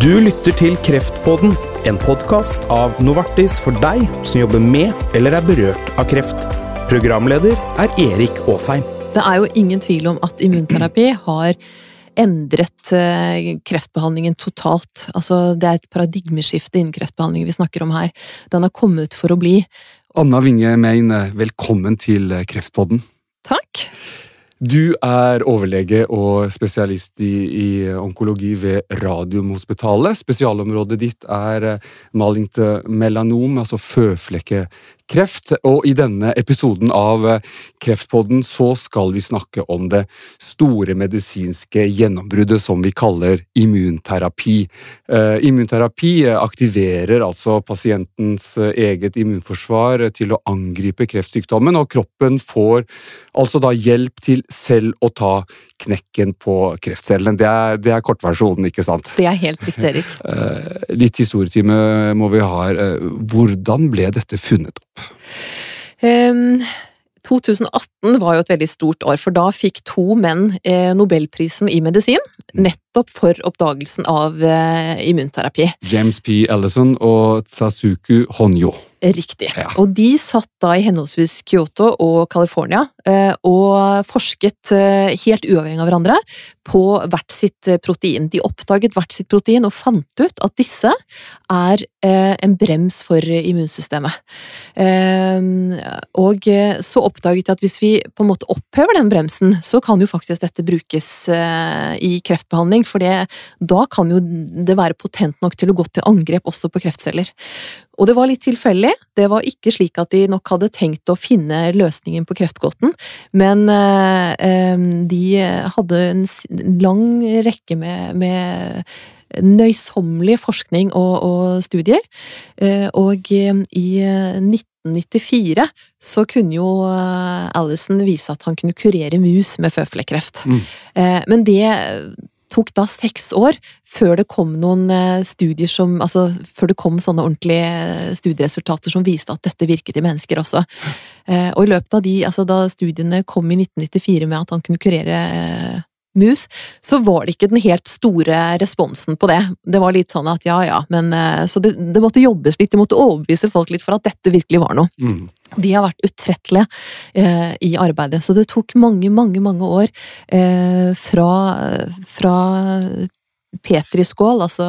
Du lytter til Kreftpodden, en podkast av Novartis for deg som jobber med eller er berørt av kreft. Programleder er Erik Aasheim. Det er jo ingen tvil om at immunterapi har endret eh, kreftbehandlingen totalt. Altså, det er et paradigmeskifte innen kreftbehandling vi snakker om her. Den har kommet for å bli. Anna Winge Mein, velkommen til Kreftpodden. Takk. Du er overlege og spesialist i, i onkologi ved Radiumhospitalet. Spesialområdet ditt er malignt melanom, altså føflekkekreft. Og i denne episoden av Kreftpodden så skal vi snakke om det store medisinske gjennombruddet som vi kaller immunterapi. Uh, immunterapi aktiverer altså pasientens eget immunforsvar til å angripe kreftsykdommen, og kroppen får altså da hjelp til selv å ta knekken på kreftcellene. Det er, det er kortversjonen, ikke sant? Det er helt riktig, Erik. Litt historietime må vi ha hvordan ble dette funnet opp? Um 2018 var jo et veldig stort år, for da fikk to menn eh, nobelprisen i medisin. Nettopp for oppdagelsen av eh, immunterapi. James P. Ellison og Tsasuku Honyo. Riktig. Ja. Og de satt da i henholdsvis Kyoto og California eh, og forsket eh, helt uavhengig av hverandre på hvert sitt protein. De oppdaget hvert sitt protein og fant ut at disse er en brems for immunsystemet. Og så oppdaget de at hvis vi på en måte opphever den bremsen, så kan jo faktisk dette brukes i kreftbehandling, for det, da kan jo det være potent nok til å gå til angrep også på kreftceller. Og det var litt tilfeldig. Det var ikke slik at de nok hadde tenkt å finne løsningen på kreftgåten, men eh, de hadde en lang rekke med, med nøysommelig forskning og, og studier, eh, og i 1994 så kunne jo Alison vise at han kunne kurere mus med føflekkreft. Mm. Men det tok da seks år før det kom noen eh, studier som Altså før det kom sånne ordentlige eh, studieresultater som viste at dette virket i mennesker også. Eh, og i løpet av de, altså da studiene kom i 1994 med at han kunne kurere mus, så var det ikke den helt store responsen på det. Det var litt sånn at ja ja, men Så det, det måtte jobbes litt, de måtte overbevise folk litt for at dette virkelig var noe. Mm. De har vært utrettelige eh, i arbeidet, så det tok mange, mange, mange år eh, fra, fra petriskål, altså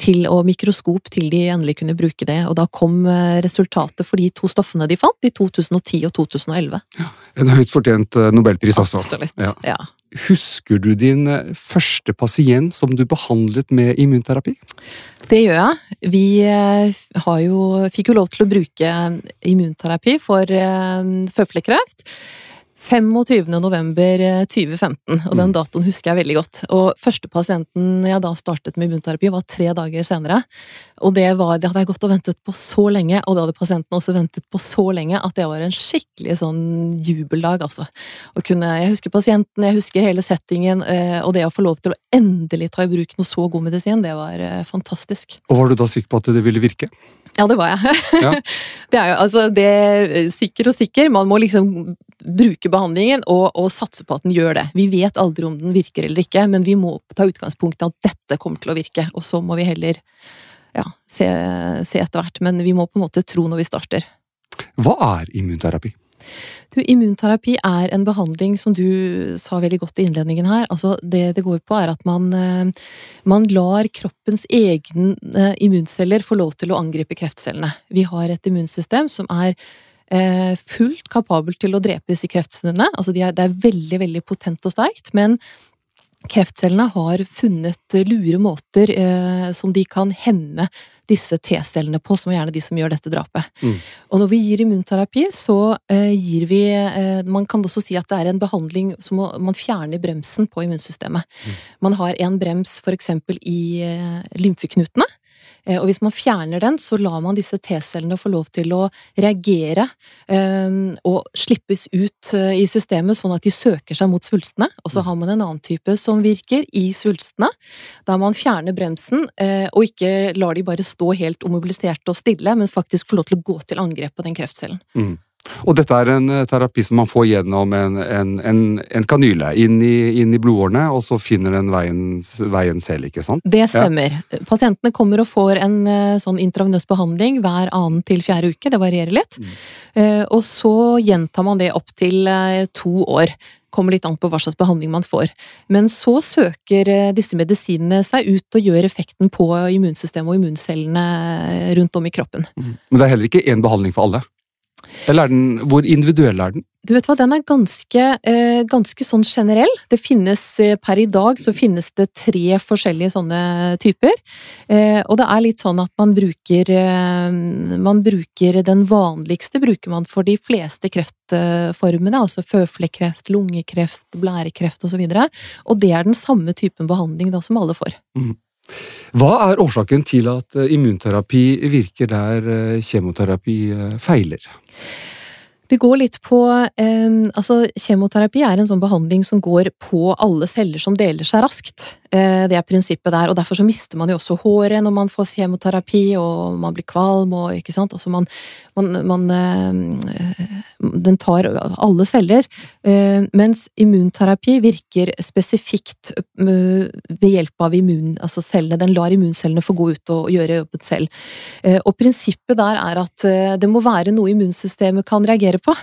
til og mikroskop, til de endelig kunne bruke det. Og da kom eh, resultatet for de to stoffene de fant, i 2010 og 2011. Ja, en høyt fortjent eh, nobelpris også. Absolutt, ja. ja. Husker du din eh, første pasient som du behandlet med immunterapi? Det gjør jeg. Vi eh, jo, fikk jo lov til å bruke immunterapi for eh, føflekkreft. 25. november 2015, og den mm. datoen husker jeg veldig godt. Og første pasienten jeg da startet med immunterapi, var tre dager senere. Og det, var, det hadde jeg gått og ventet på så lenge, og det hadde pasienten også ventet på så lenge, at det var en skikkelig sånn jubeldag, altså. Kunne, jeg husker pasienten, jeg husker hele settingen, eh, og det å få lov til å endelig ta i bruk noe så god medisin, det var eh, fantastisk. Og var du da sikker på at det ville virke? Ja, det var jeg. Ja. det er jo altså det Sikker og sikker. Man må liksom bruke behandlingen og, og, satse på at den gjør det. Vi vet aldri om den virker eller ikke, men vi må ta utgangspunkt i at dette kommer til å virke. Og så må vi heller ja, se, se etter hvert. Men vi må på en måte tro når vi starter. Hva er immunterapi? Du, immunterapi er en behandling som du sa veldig godt i innledningen her. Altså, det det går på, er at man, eh, man lar kroppens egne eh, immunceller få lov til å angripe kreftcellene. Vi har et immunsystem som er fullt kapabel til å drepe disse kreftcellene. Altså, de er, det er veldig, veldig potent og sterkt, men kreftcellene har funnet lure måter eh, som de kan hemme disse T-cellene på, som er gjerne de som gjør dette drapet. Mm. Og når vi gir immunterapi, så eh, gir vi eh, Man kan også si at det er en behandling som må, man fjerner bremsen på immunsystemet. Mm. Man har en brems eksempel i eh, lymfeknutene. Eh, og hvis man fjerner den, så lar man disse T-cellene få lov til å reagere um, og slippes ut uh, i systemet, sånn at de søker seg mot svulstene. Og så har man en annen type som virker i svulstene, der man fjerner bremsen og ikke lar de bare stå helt omobiliserte og stille, men faktisk får lov til å gå til angrep på den kreftcellen. Mm. Og dette er en eh, terapi som man får gjennom en, en, en, en kanyle inn i, inn i, blodårene, og så finner den veien, veien selv, ikke sant? Det stemmer. Ja. Pasientene kommer og får en eh, sånn intravenøs behandling hver annen til fjerde uke, det varierer litt. Mm. Uh, og så gjentar man det opp til to år. Kommer litt an på hva slags behandling man får. Men så søker disse medisinene seg ut og gjør effekten på immunsystemet og immuncellene rundt om i kroppen. Mm. Men det er heller ikke én behandling for alle? Eller er den, hvor individuell er den? Du vet hva, Den er ganske, eh, ganske sånn generell. Det finnes eh, Per i dag så finnes det tre forskjellige sånne typer. Eh, og det er litt sånn at man bruker Man bruker den vanligste bruker man for de fleste kreftformene. Altså føflekkreft, lungekreft, blærekreft osv. Og, så og det er den samme typen behandling da som alle får. Mm. Hva er årsaken til at eh, immunterapi virker der eh, kjemoterapi eh, feiler? Vi går litt på eh, Altså, kjemoterapi er en sånn behandling som går på alle celler som deler seg raskt. Eh, det er prinsippet der, og derfor så mister man jo også håret når man får kjemoterapi, og man blir kvalm og ikke sant. Altså man, man, man eh, Den tar alle celler. Eh, mens immunterapi virker spesifikt ved hjelp av immun, altså cellene. Den lar immuncellene få gå ut og gjøre jobben selv. Og prinsippet der er at det må være noe immunsystemet kan reagere på.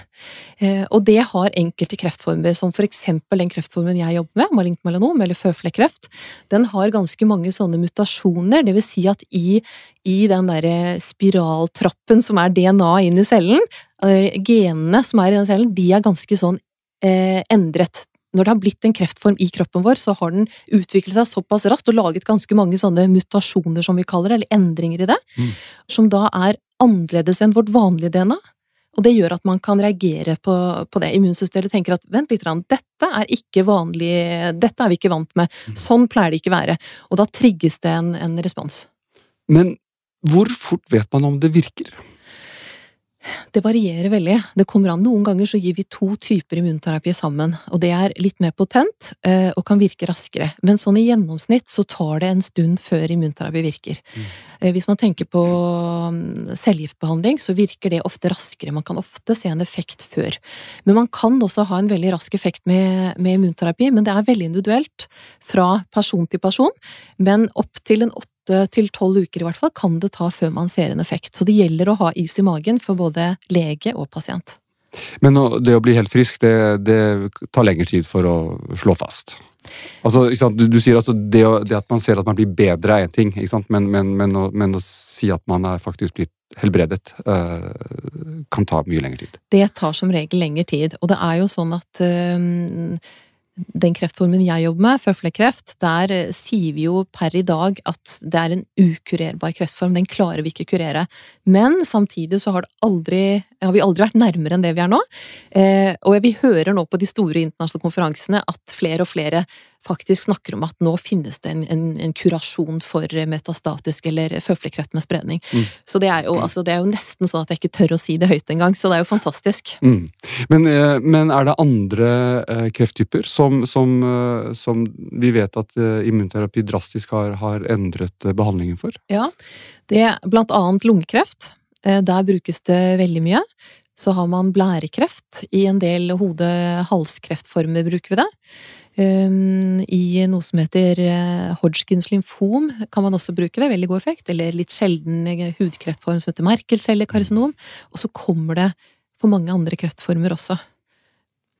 Og det har enkelte kreftformer, som for eksempel den kreftformen jeg jobber med, malignt melanom eller føflekkreft den har ganske mange sånne mutasjoner. Det vil si at i, i den derre spiraltrappen som er DNA inn i cellen, eh, genene som er i den cellen, de er ganske sånn eh, endret. Når det har blitt en kreftform i kroppen vår, så har den utviklet seg såpass raskt og laget ganske mange sånne mutasjoner, som vi kaller det, eller endringer i det, mm. som da er annerledes enn vårt vanlige DNA. Og det gjør at man kan reagere på, på det. Immunsystemet tenker at vent litt, dette er ikke vanlig, dette er vi ikke vant med. Mm. Sånn pleier det ikke være. Og da trigges det en, en respons. Men hvor fort vet man om det virker? Det varierer veldig. Det kommer an. Noen ganger så gir vi to typer immunterapi sammen, og det er litt mer potent eh, og kan virke raskere. Men sånn i gjennomsnitt så tar det en stund før immunterapi virker. Mm. Eh, hvis man tenker på mm, cellegiftbehandling, så virker det ofte raskere. Man kan ofte se en effekt før. Men man kan også ha en veldig rask effekt med, med immunterapi, men det er veldig individuelt fra person til person. Men opp til en åtte åtte til tolv uker i hvert fall kan det ta før man ser en effekt. Så det gjelder å ha is i magen for både lege og pasient. Men det å bli helt frisk, det, det tar lengre tid for å slå fast? Altså, du, du, sier altså det, det, at man ser at man blir bedre er én ting, men, men, men, å, men, å, si at man er faktisk blitt helbredet, øh, kan ta mye lengre tid. Det tar som regel lengre tid. Og det er jo sånn at uh, den kreftformen jeg jobber med, føflekkreft, der eh, sier vi jo per i dag at det er en ukurerbar kreftform. Den klarer vi ikke kurere. Men samtidig så har, aldri, har vi aldri vært nærmere enn det vi er nå. Eh, og vi hører nå på de store internasjonale konferansene at flere og flere faktisk snakker om at nå finnes det en, en, en kurasjon for metastatisk eller føflekkreft med spredning. Mm. Så det er, jo, altså, det er, jo, nesten sånn at jeg ikke tør å si det høyt engang, så det er jo fantastisk. Mm. Men, eh, men, er det andre eh, krefttyper som, som, eh, som, vi vet at immunterapi drastisk har, har endret behandlingen for? Ja, det er blant annet lungekreft. Der brukes det veldig mye. Så har man blærekreft. I en del hode-halskreftformer bruker vi det. Um, I noe som heter uh, Hodgkins lymfom kan man også bruke det, veldig god effekt. Eller litt sjelden eh, hudkreftform som heter merkelcellekarsinom. Og så kommer det for mange andre kreftformer også.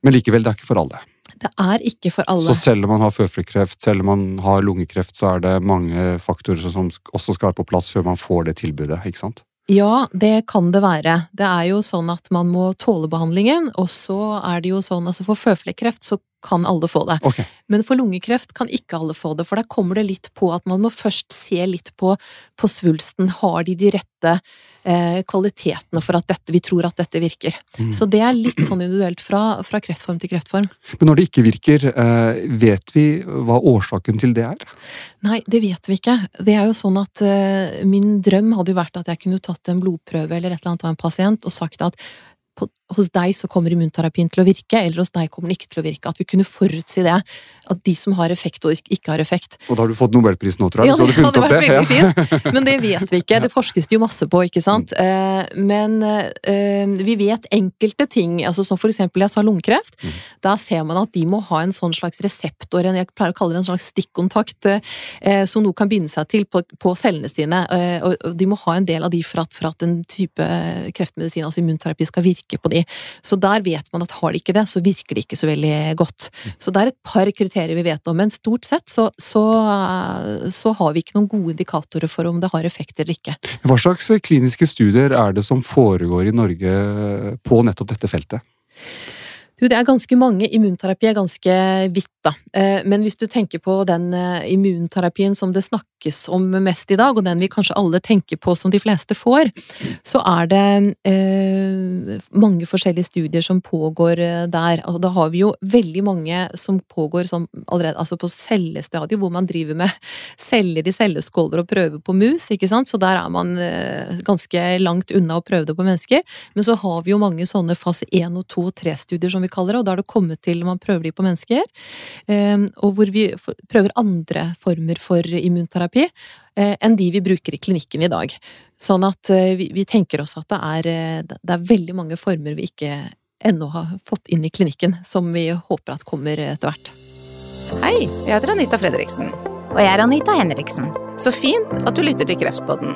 Men likevel, det er ikke for alle? Det er ikke for alle. Så selv om man har føflekkreft, selv om man har lungekreft, så er det mange faktorer som også skal være på plass før man får det tilbudet, ikke sant? Ja, det kan det være. Det er jo sånn at man må tåle behandlingen, og så er det jo sånn altså for føflekkreft så kan alle få det. Okay. Men for lungekreft kan ikke alle få det, for der kommer det litt på at man må først se litt på, på svulsten. Har de de rette eh, kvalitetene for at dette, vi tror at dette virker? Mm. Så det er litt sånn individuelt fra, fra, kreftform til kreftform. Men når det ikke virker, eh, vet vi hva årsaken til det er? Nei, det vet vi ikke. Det er jo sånn at eh, min drøm hadde jo vært at jeg kunne tatt en blodprøve eller et eller annet av en pasient og sagt at på hos deg så kommer immunterapien til å virke, eller hos deg kommer den ikke til å virke. At vi kunne forutsi det. At de som har effekt og ikke har effekt. Og da har du fått nobelprisen nå, tror jeg. Ja, det hadde vært det. veldig Ja. fint. Men det vet vi ikke. Det forskes det jo masse på, ikke sant. Mm. Eh, Men eh, vi vet enkelte ting, altså som for eksempel jeg sa lungekreft. Mm. Da ser man at de må ha en sånn slags reseptor, jeg pleier å kalle det en slags stikkontakt, eh, som noe kan binde seg til på, cellene sine. Og og de må ha en del av de for at, for at en type kreftmedisin, altså immunterapi, skal virke på de. Så der vet man at har de ikke det, så virker de ikke så veldig godt. Så det er et par kriterier vi vet om, men stort sett så, så, så har vi ikke noen gode indikatorer for om det har effekt eller ikke. Hva slags kliniske studier er det som foregår i Norge på nettopp dette feltet? Du, det er ganske mange. Immunterapi er ganske vidt, da. Eh, Men hvis du tenker på den eh, immunterapien som det snakkes om mest i dag, og den vi kanskje alle tenker på som de fleste får, så er det eh, mange forskjellige studier som pågår eh, der. Og da har vi jo veldig mange som pågår som allerede, altså på cellestadiet, hvor man driver med celler i celleskåler og prøver på mus, ikke sant. Så der er man ganske langt unna å prøve det på mennesker. Men så har vi jo mange sånne fase 1 og 2 og 3-studier som vi kaller det, og da er det kommet til man prøver de på mennesker. eh, Og hvor vi prøver andre former for immunterapi eh, enn de vi bruker i klinikken i dag. Sånn at eh, vi, vi tenker oss at det er, det er veldig mange former vi ikke ennå har fått inn i klinikken, som vi håper at kommer etter hvert. Hei, jeg heter Anita Fredriksen. Og jeg er Anita Henriksen. Så fint at du lytter til Kreftpodden.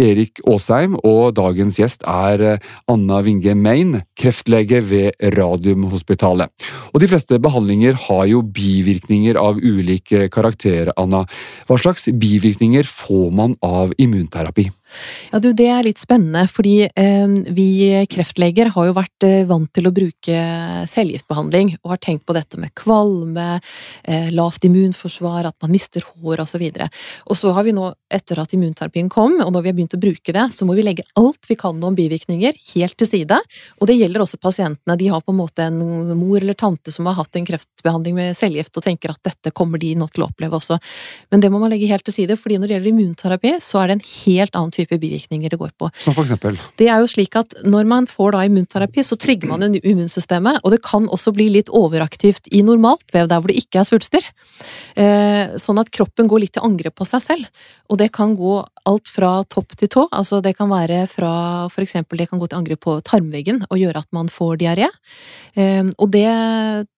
Erik Aasheim, og dagens gjest er eh, Anna Winge Mein, kreftlege ved Radiumhospitalet. Og de fleste behandlinger har jo bivirkninger av ulik eh, karakter, Anna. Hva slags bivirkninger får man av immunterapi? Ja, du, det er litt spennende, fordi eh, vi kreftleger har jo vært eh, vant til å bruke cellegiftbehandling, og har tenkt på dette med kvalme, eh, lavt immunforsvar, at man mister hår osv. Og, så og så har vi nå, etter at immunterapien kom, og når vi har begynt å bruke det, så må vi legge alt vi kan om bivirkninger helt til side. Og det gjelder også pasientene. De har på en måte en mor eller tante som har hatt en kreftbehandling med cellegift, og tenker at dette kommer de nå til å oppleve også. Men det må man legge helt til side, fordi når det gjelder immunterapi, så er det en helt annen type bivirkninger det går på. Som for eksempel Det er jo slik at når man får da immunterapi, så trygger man immunsystemet, og det kan også bli litt overaktivt i normalt vev der hvor det ikke er svulster. Eh, Sånn at kroppen går litt til angrep på seg selv. Og det kan gå alt fra topp til tå. Altså det kan være fra for eksempel det kan gå til angrep på tarmveggen og gjøre at man får diaré. Eh, Og det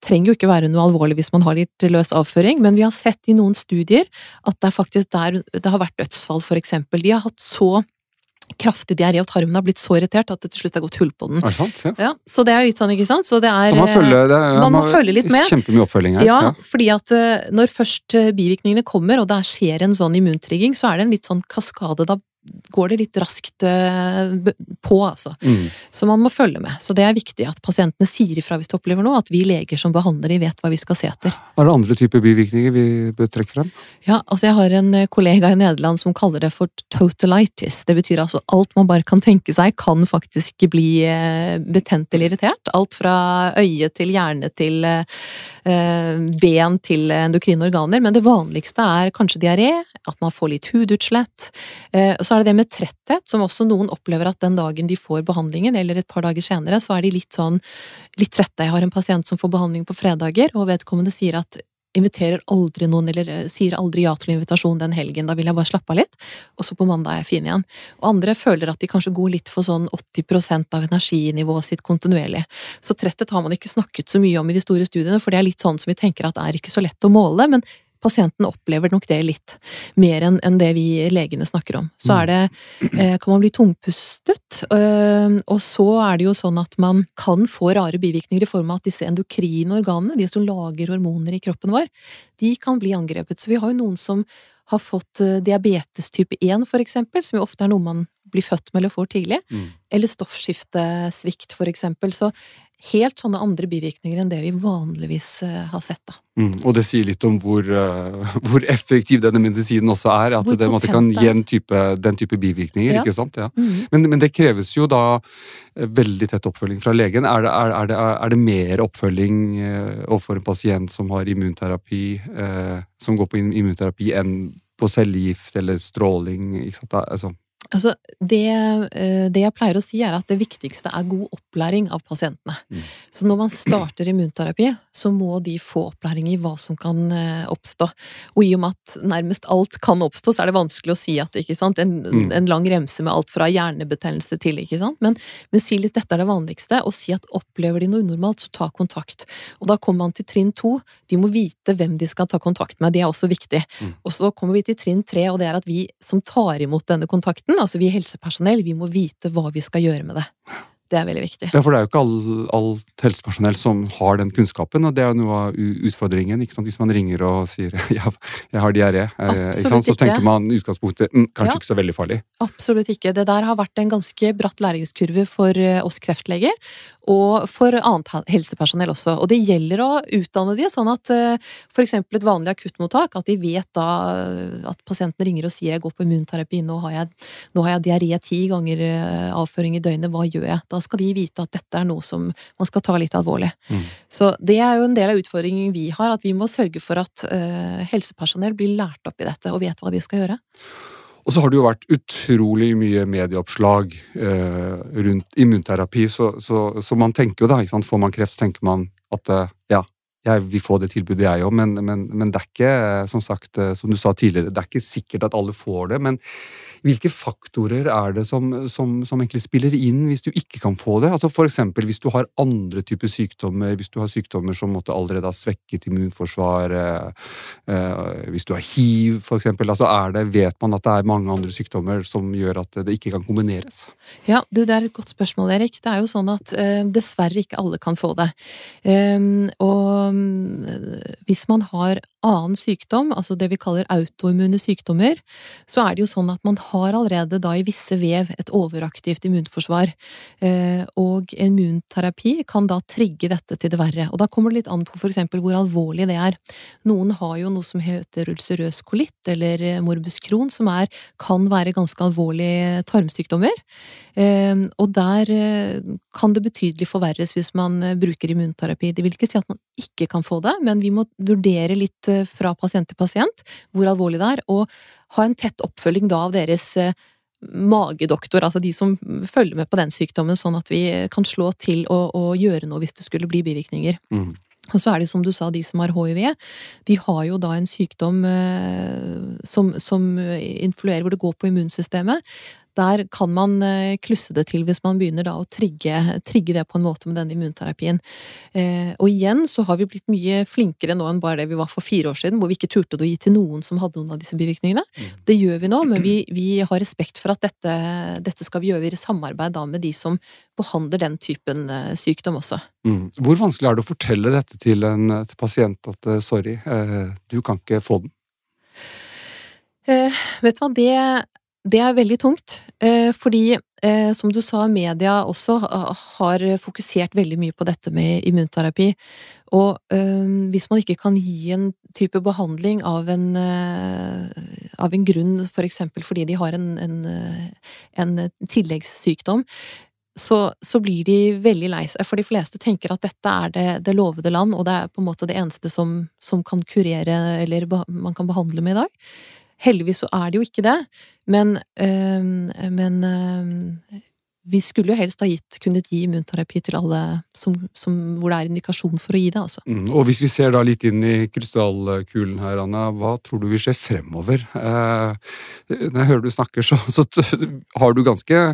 trenger jo ikke være noe alvorlig hvis man har litt løs avføring, men vi har sett i noen studier at det er faktisk der det har vært dødsfall, for eksempel. De har hatt så kraftig diaré, og tarmen har blitt så irritert at det til slutt har gått hull på den. Er det sant? Ja. Ja, så det er litt sånn, ikke sant? Så det er Så man, følger, det, man må følge litt med. Kjempemye oppfølging her. ja, fordi at eh, når først eh, bivirkningene kommer, og det skjer en sånn immuntrigging, så er det en litt sånn kaskade. Da går det litt raskt eh, på, altså. Mm. Så man må følge med. Så det er viktig at pasientene sier ifra hvis de opplever noe, at vi leger som behandler de vet hva vi skal se etter. Er det andre typer bivirkninger vi bør trekke frem? Ja, altså jeg har en eh, kollega i Nederland som kaller det for totalitis. Det betyr altså alt man bare kan tenke seg kan faktisk bli eh, betent eller irritert. Alt fra øye til hjerne til ben til endokrine organer. Men det vanligste er kanskje diaré, at man får litt hudutslett. Eh, så er det det med tretthet, som også noen opplever at den dagen de får behandlingen, eller et par dager senere, så er de litt sånn litt trette. Jeg har en pasient som får behandling på fredager, og vedkommende sier at inviterer aldri noen, eller eh, sier aldri ja til invitasjon den helgen, da vil jeg bare slappe av litt, og så på mandag er jeg fin igjen. Og andre føler at de kanskje går litt for sånn 80 av energinivået sitt kontinuerlig. Så tretthet har man ikke snakket så mye om i de store studiene, for det er litt sånn som vi tenker at det er ikke så lett å måle, men pasienten opplever nok det litt mer enn en det vi legene snakker om. Så er det, eh, kan man bli tungpustet, øh, og så er det jo sånn at man kan få rare bivirkninger i form av at disse endokrine organene, de som lager hormoner i kroppen vår, de kan bli angrepet. Så vi har jo noen som har fått eh, diabetes type 1, for eksempel, som jo ofte er noe man blir født med får tidlig, Mm. eller stoffskiftesvikt for eksempel. Så helt sånne andre bivirkninger enn det vi vanligvis eh, har sett, da. Mm. Og det sier litt om hvor, uh, hvor effektiv denne medisinen også er. At Hvor det måtte, kan gi den type bivirkninger. Ja. ikke sant? Ja. Mm. Men, men det kreves jo da eh, veldig tett oppfølging fra legen. Er det, er, er det, er det mer oppfølging uh, overfor en pasient som har immunterapi, uh, som går på immunterapi, enn på cellegift eller stråling? Ikke sant? Altså, Altså, det, eh, det jeg pleier å si, er at det viktigste er god opplæring av pasientene. Mm. Så når man starter immunterapi, så må de få opplæring i hva som kan eh, oppstå. Og i og med at nærmest alt kan oppstå, så er det vanskelig å si at ikke sant? En, Mm. en lang remse med alt fra hjernebetennelse til, ikke sant. Men, men si litt dette er det vanligste, og si at opplever de noe unormalt, så ta kontakt. Og da kommer man til trinn to. De må vite hvem de skal ta kontakt med, det er også viktig. Mm. Og så kommer vi til trinn tre, og det er at vi som tar imot denne kontakten, altså vi helsepersonell, vi må vite hva vi skal gjøre med det. Det er veldig viktig. Ja, for det er jo ikke all, alt helsepersonell som har den kunnskapen, og det er jo noe av utfordringen. ikke sant? Hvis man ringer og sier ja, 'jeg har diaré', eh, så tenker man i utgangspunktet mm, kanskje Ja. ikke så veldig farlig. Absolutt ikke. Det der har vært en ganske bratt læringskurve for eh, oss kreftleger, og for annet helsepersonell også. Og det gjelder å utdanne de sånn at f.eks. for eksempel et vanlig akuttmottak, at de vet da eh, at pasienten ringer og sier 'jeg går på immunterapi, nå har jeg, nå har jeg diaré ti ganger eh, avføring i døgnet, hva gjør jeg?' Da skal de vite at dette er noe som man skal ta litt alvorlig. Mm. Så det er jo en del av utfordringen vi har, at vi må sørge for at eh, helsepersonell blir lært opp i dette og vet hva de skal gjøre. Og så har det jo vært utrolig mye medieoppslag eh, rundt immunterapi, så, så, så man tenker jo da, ikke sant, får man kreft, så tenker man at eh, ja, jeg vil få det tilbudet jeg òg, men, men, men det er ikke, eh, som sagt, eh, som du sa tidligere, det er ikke sikkert at alle får det. Men hvilke faktorer er det som, som, som egentlig spiller inn hvis du ikke kan få det? Altså eksempel hvis du har andre typer sykdommer, hvis du har sykdommer som måtte allerede har svekket immunforsvaret, eh, hvis du har hiv eksempel, altså er det, vet man at det er mange andre sykdommer som gjør at det ikke kan kombineres? Ja, du, det er et godt spørsmål, Erik. Det er jo sånn at eh, dessverre ikke alle kan få det. Eh, og hvis man har annen sykdom, altså det vi kaller autoimmune sykdommer, så er det jo sånn at man har allerede da i visse vev et overaktivt immunforsvar. Eh, og immunterapi kan da trigge dette til det verre. Og da kommer det litt an på for eksempel hvor alvorlig det er. Noen har jo noe som heter ulcerøs kolitt eller eh, morbus Crohn, som er, kan være ganske alvorlige tarmsykdommer. Eh, og der kan det betydelig forverres hvis man bruker immunterapi. Det vil ikke si at man ikke kan få det, men vi må vurdere litt fra pasient til pasient hvor alvorlig det er, og ha en tett oppfølging da av deres eh, magedoktor, altså de som følger med på den sykdommen, sånn at vi kan slå til og, og gjøre noe hvis det skulle bli bivirkninger. Mm. Og så er det som du sa, de som har hiv, de har jo da en sykdom eh, som, som influerer, hvor det går på immunsystemet. Der kan man eh, klusse det til hvis man begynner da å trigge, trigge det på en måte med denne immunterapien. Eh, og igjen så har vi blitt mye flinkere nå enn bare det vi var for fire år siden, hvor vi ikke turte å gi til noen som hadde noen av disse bivirkningene. Det gjør vi nå, men vi, vi har respekt for at dette, dette skal vi gjøre i samarbeid da med de som behandler den typen eh, sykdom også. Mm. Hvor vanskelig er det å fortelle dette til en til pasient at sorry, eh, du kan ikke få den? Eh, vet du hva, det, det er veldig tungt. Eh, fordi, eh, som du sa, media også har fokusert veldig mye på dette med immunterapi. Og eh, hvis man ikke kan gi en type behandling av en, av en grunn, for eksempel fordi de har en, en, en tilleggssykdom, så, så blir de veldig lei seg, for de fleste tenker at dette er det, det lovede land, og det er på en måte det eneste som, som kan kurere eller man kan behandle med i dag. Heldigvis så er det jo ikke det, men, øh, men øh, vi skulle jo helst ha gitt, kunnet gi immunterapi til alle som, som, hvor det er indikasjon for å gi det, altså. Mm. Og hvis vi ser da litt inn i krystallkulen her, Anna, hva tror du vil skje fremover? Eh, når jeg hører du snakker, så, så har du ganske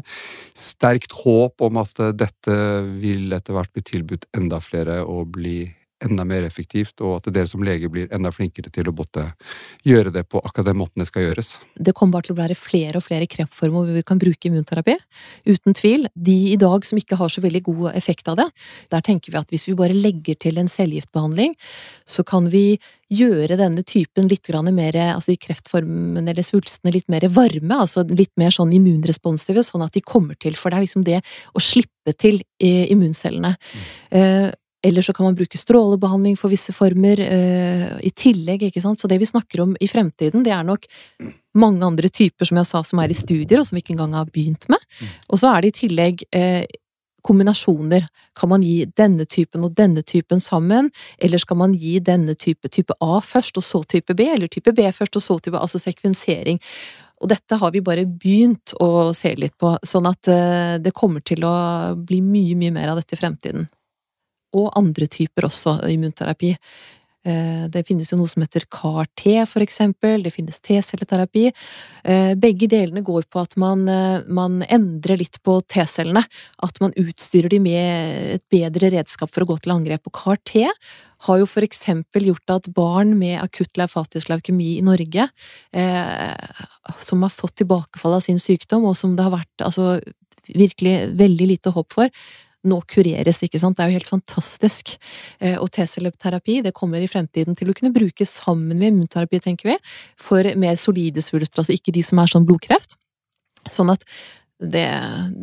sterkt håp om at dette vil etter hvert bli tilbudt enda flere å bli enda mer effektivt, og at dere som lege blir enda flinkere til å både gjøre det på akkurat den måten det skal gjøres. Det kommer bare til å være flere og flere kreftformer hvor vi kan bruke immunterapi. Uten tvil. De i dag som ikke har så veldig god effekt av det, der tenker vi at hvis vi bare legger til en cellegiftbehandling, så kan vi gjøre denne typen litt mer, altså i kreftformen eller svulstene litt mer varme, altså litt mer sånn immunresponsive, sånn at de kommer til, for det er liksom det å slippe til immuncellene. Mm. Eller så kan man bruke strålebehandling for visse former uh, i tillegg, ikke sant. Så det vi snakker om i fremtiden, det er nok mange andre typer, som jeg sa, som er i studier, og som vi ikke engang har begynt med. Mm. Og så er det i tillegg uh, kombinasjoner. Kan man gi denne typen og denne typen sammen, eller skal man gi denne type type A først, og så type B, eller type B først, og så type A, altså sekvensering. Og dette har vi bare begynt å se litt på, sånn at eh, det kommer til å bli mye, mye mer av dette i fremtiden. Og andre typer også immunterapi. Eh, det finnes jo noe som heter CAR-T, for eksempel. Det finnes T-celleterapi. Eh, begge delene går på at man, eh, man endrer litt på T-cellene. At man utstyrer de med et bedre redskap for å gå til angrep. Og CAR-T har jo for eksempel gjort at barn med akutt leufatisk leukemi i Norge, som har fått tilbakefall av sin sykdom, og som det har vært altså, virkelig veldig lite håp for, nå kureres, ikke sant. Det er jo helt fantastisk. Eh, og T-celleterapi det kommer i fremtiden til å kunne brukes sammen med immunterapi, tenker vi, for mer solide svulster, altså ikke de som er sånn blodkreft. Sånn at det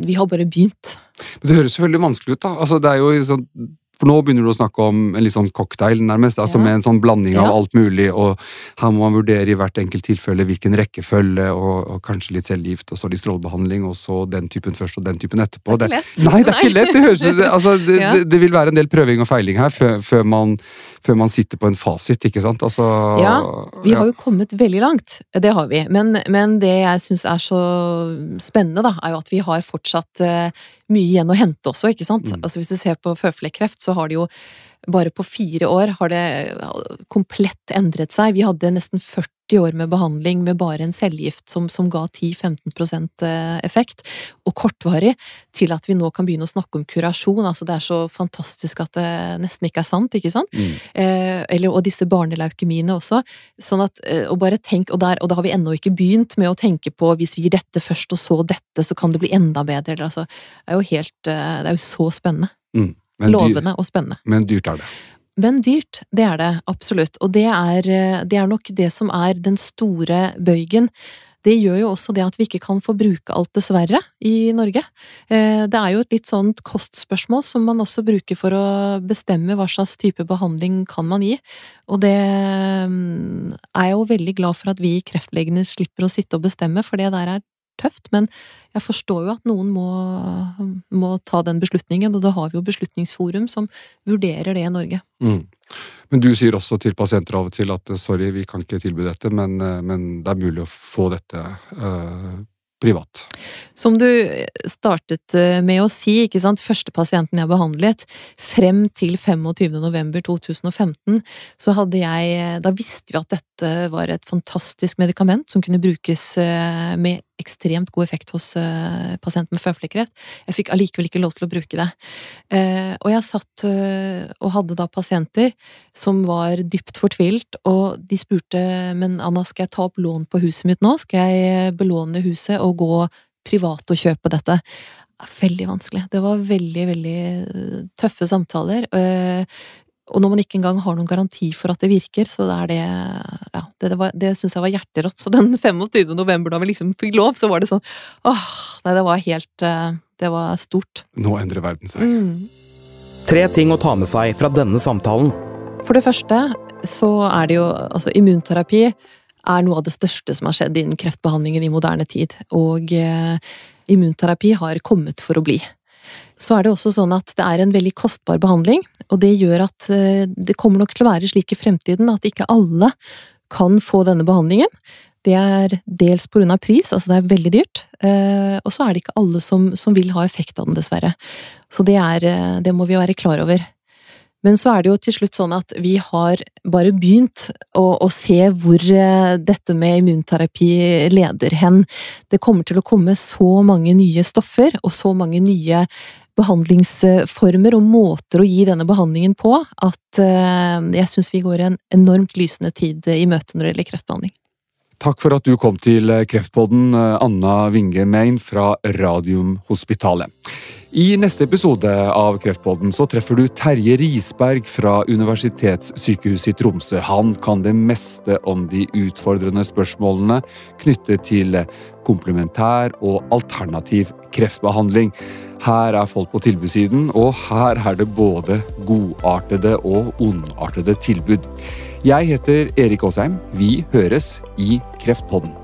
Vi har bare begynt. Men Det høres jo veldig vanskelig ut, da. Altså, det er jo sånn for nå begynner du å snakke om en litt sånn cocktail, nærmest. altså ja. Med en sånn blanding av ja. alt mulig, og her må man vurdere i hvert enkelt tilfelle hvilken rekkefølge, og, og kanskje litt cellegift, og så litt strålebehandling, og så den typen først og den typen etterpå. Det er ikke lett. Det, nei, det er ikke lett! Det, høres, det, altså, det, ja. det, vil være en del prøving og feiling her før, før, man, før man, sitter på en fasit, ikke sant? Altså, ja, vi har jo kommet veldig langt. Det har vi. Men, men det jeg syns er så spennende, da, er jo at vi har fortsatt uh, mye igjen å hente også, ikke sant. Mm. Altså Hvis du ser på føflekkreft, så har det jo bare på fire år har det komplett endret seg. Vi hadde nesten 40 år med behandling med bare en cellegift som, som ga 10-15 eh, effekt, og kortvarig, til at vi nå kan begynne å snakke om kurasjon. Altså det er så fantastisk at det nesten ikke er sant, ikke sant? Mm. Eh, eller, og disse barneleukemiene også. Sånn at, eh, og bare tenk, og, der, og da har vi ennå ikke begynt med å tenke på hvis vi gir dette først og så dette, så kan det bli enda bedre. Eller, altså, det er jo helt eh, Det er jo så spennende. Mm. Lovende og spennende. Men dyrt er det. Men dyrt, det er det absolutt. Og det er, eh, det er nok det som er den store bøygen. Det gjør jo også det at vi ikke kan få bruke alt, dessverre, i Norge. Eh, det er jo et litt sånt kostspørsmål som man også bruker for å bestemme hva slags type behandling kan man gi. Og det mm, er jeg jo veldig glad for at vi kreftlegene slipper å sitte og bestemme, for det der er tøft, men jeg forstår jo at noen må, må ta den beslutningen, og da har vi jo Beslutningsforum som vurderer det i Norge. Mm. Men du sier også til pasienter av og til at sorry, vi kan ikke tilby dette, men, men det er mulig å få dette uh, privat. Som du startet eh, med å si, ikke sant, første pasienten jeg behandlet, frem til 25. november 2015, så hadde jeg Da visste vi at dette var et fantastisk medikament som kunne brukes eh, med ekstremt god effekt hos uh, pasienten med føflekkreft. Jeg fikk allikevel ikke lov til å bruke det. Uh, og jeg satt uh, og hadde da pasienter som var dypt fortvilt, og de spurte men Anna, skal jeg ta opp lån på huset mitt nå? Skal jeg belåne huset og gå privat og kjøpe dette? Veldig vanskelig. Det var veldig, veldig tøffe samtaler. Og når man ikke engang har noen garanti for at det virker, så er det Ja, det, det, det syns jeg var hjerterått. Så den 25. november, da vi liksom fikk lov, så var det sånn Åh, nei, det var helt eh, Det var stort. Nå endrer verden seg. Mm. Tre ting å ta med seg fra denne samtalen. For det første så er det jo Altså, immunterapi er noe av det største som har skjedd innen kreftbehandlingen i moderne tid. Og eh, immunterapi har kommet for å bli så er det også sånn at det er en veldig kostbar behandling, og det gjør at eh, det kommer nok til å være slik i fremtiden at ikke alle kan få denne behandlingen. Det er dels på grunn av pris, altså det er veldig dyrt, eh, og så er det ikke alle som, som vil ha effekt av den, dessverre. Så det, er, eh, det må vi være klar over. Men så er det jo til slutt sånn at vi har bare begynt å, å, se hvor dette med immunterapi leder hen. Det kommer til å komme så mange nye stoffer og så mange nye behandlingsformer og måter å gi denne behandlingen på at jeg syns vi går en enormt lysende tid i møte når det gjelder kreftbehandling. Takk for at du kom til Kreftpodden, Anna Winge Mein fra Radiumhospitalet. I neste episode av Kreftpodden så treffer du Terje Risberg fra Universitetssykehuset i Tromsø. Han kan det meste om de utfordrende spørsmålene knyttet til komplementær og alternativ kreftbehandling. Her er folk på tilbudssiden, og her er det både godartede og ondartede tilbud. Jeg heter Erik Aasheim. Vi høres i Kreftpodden.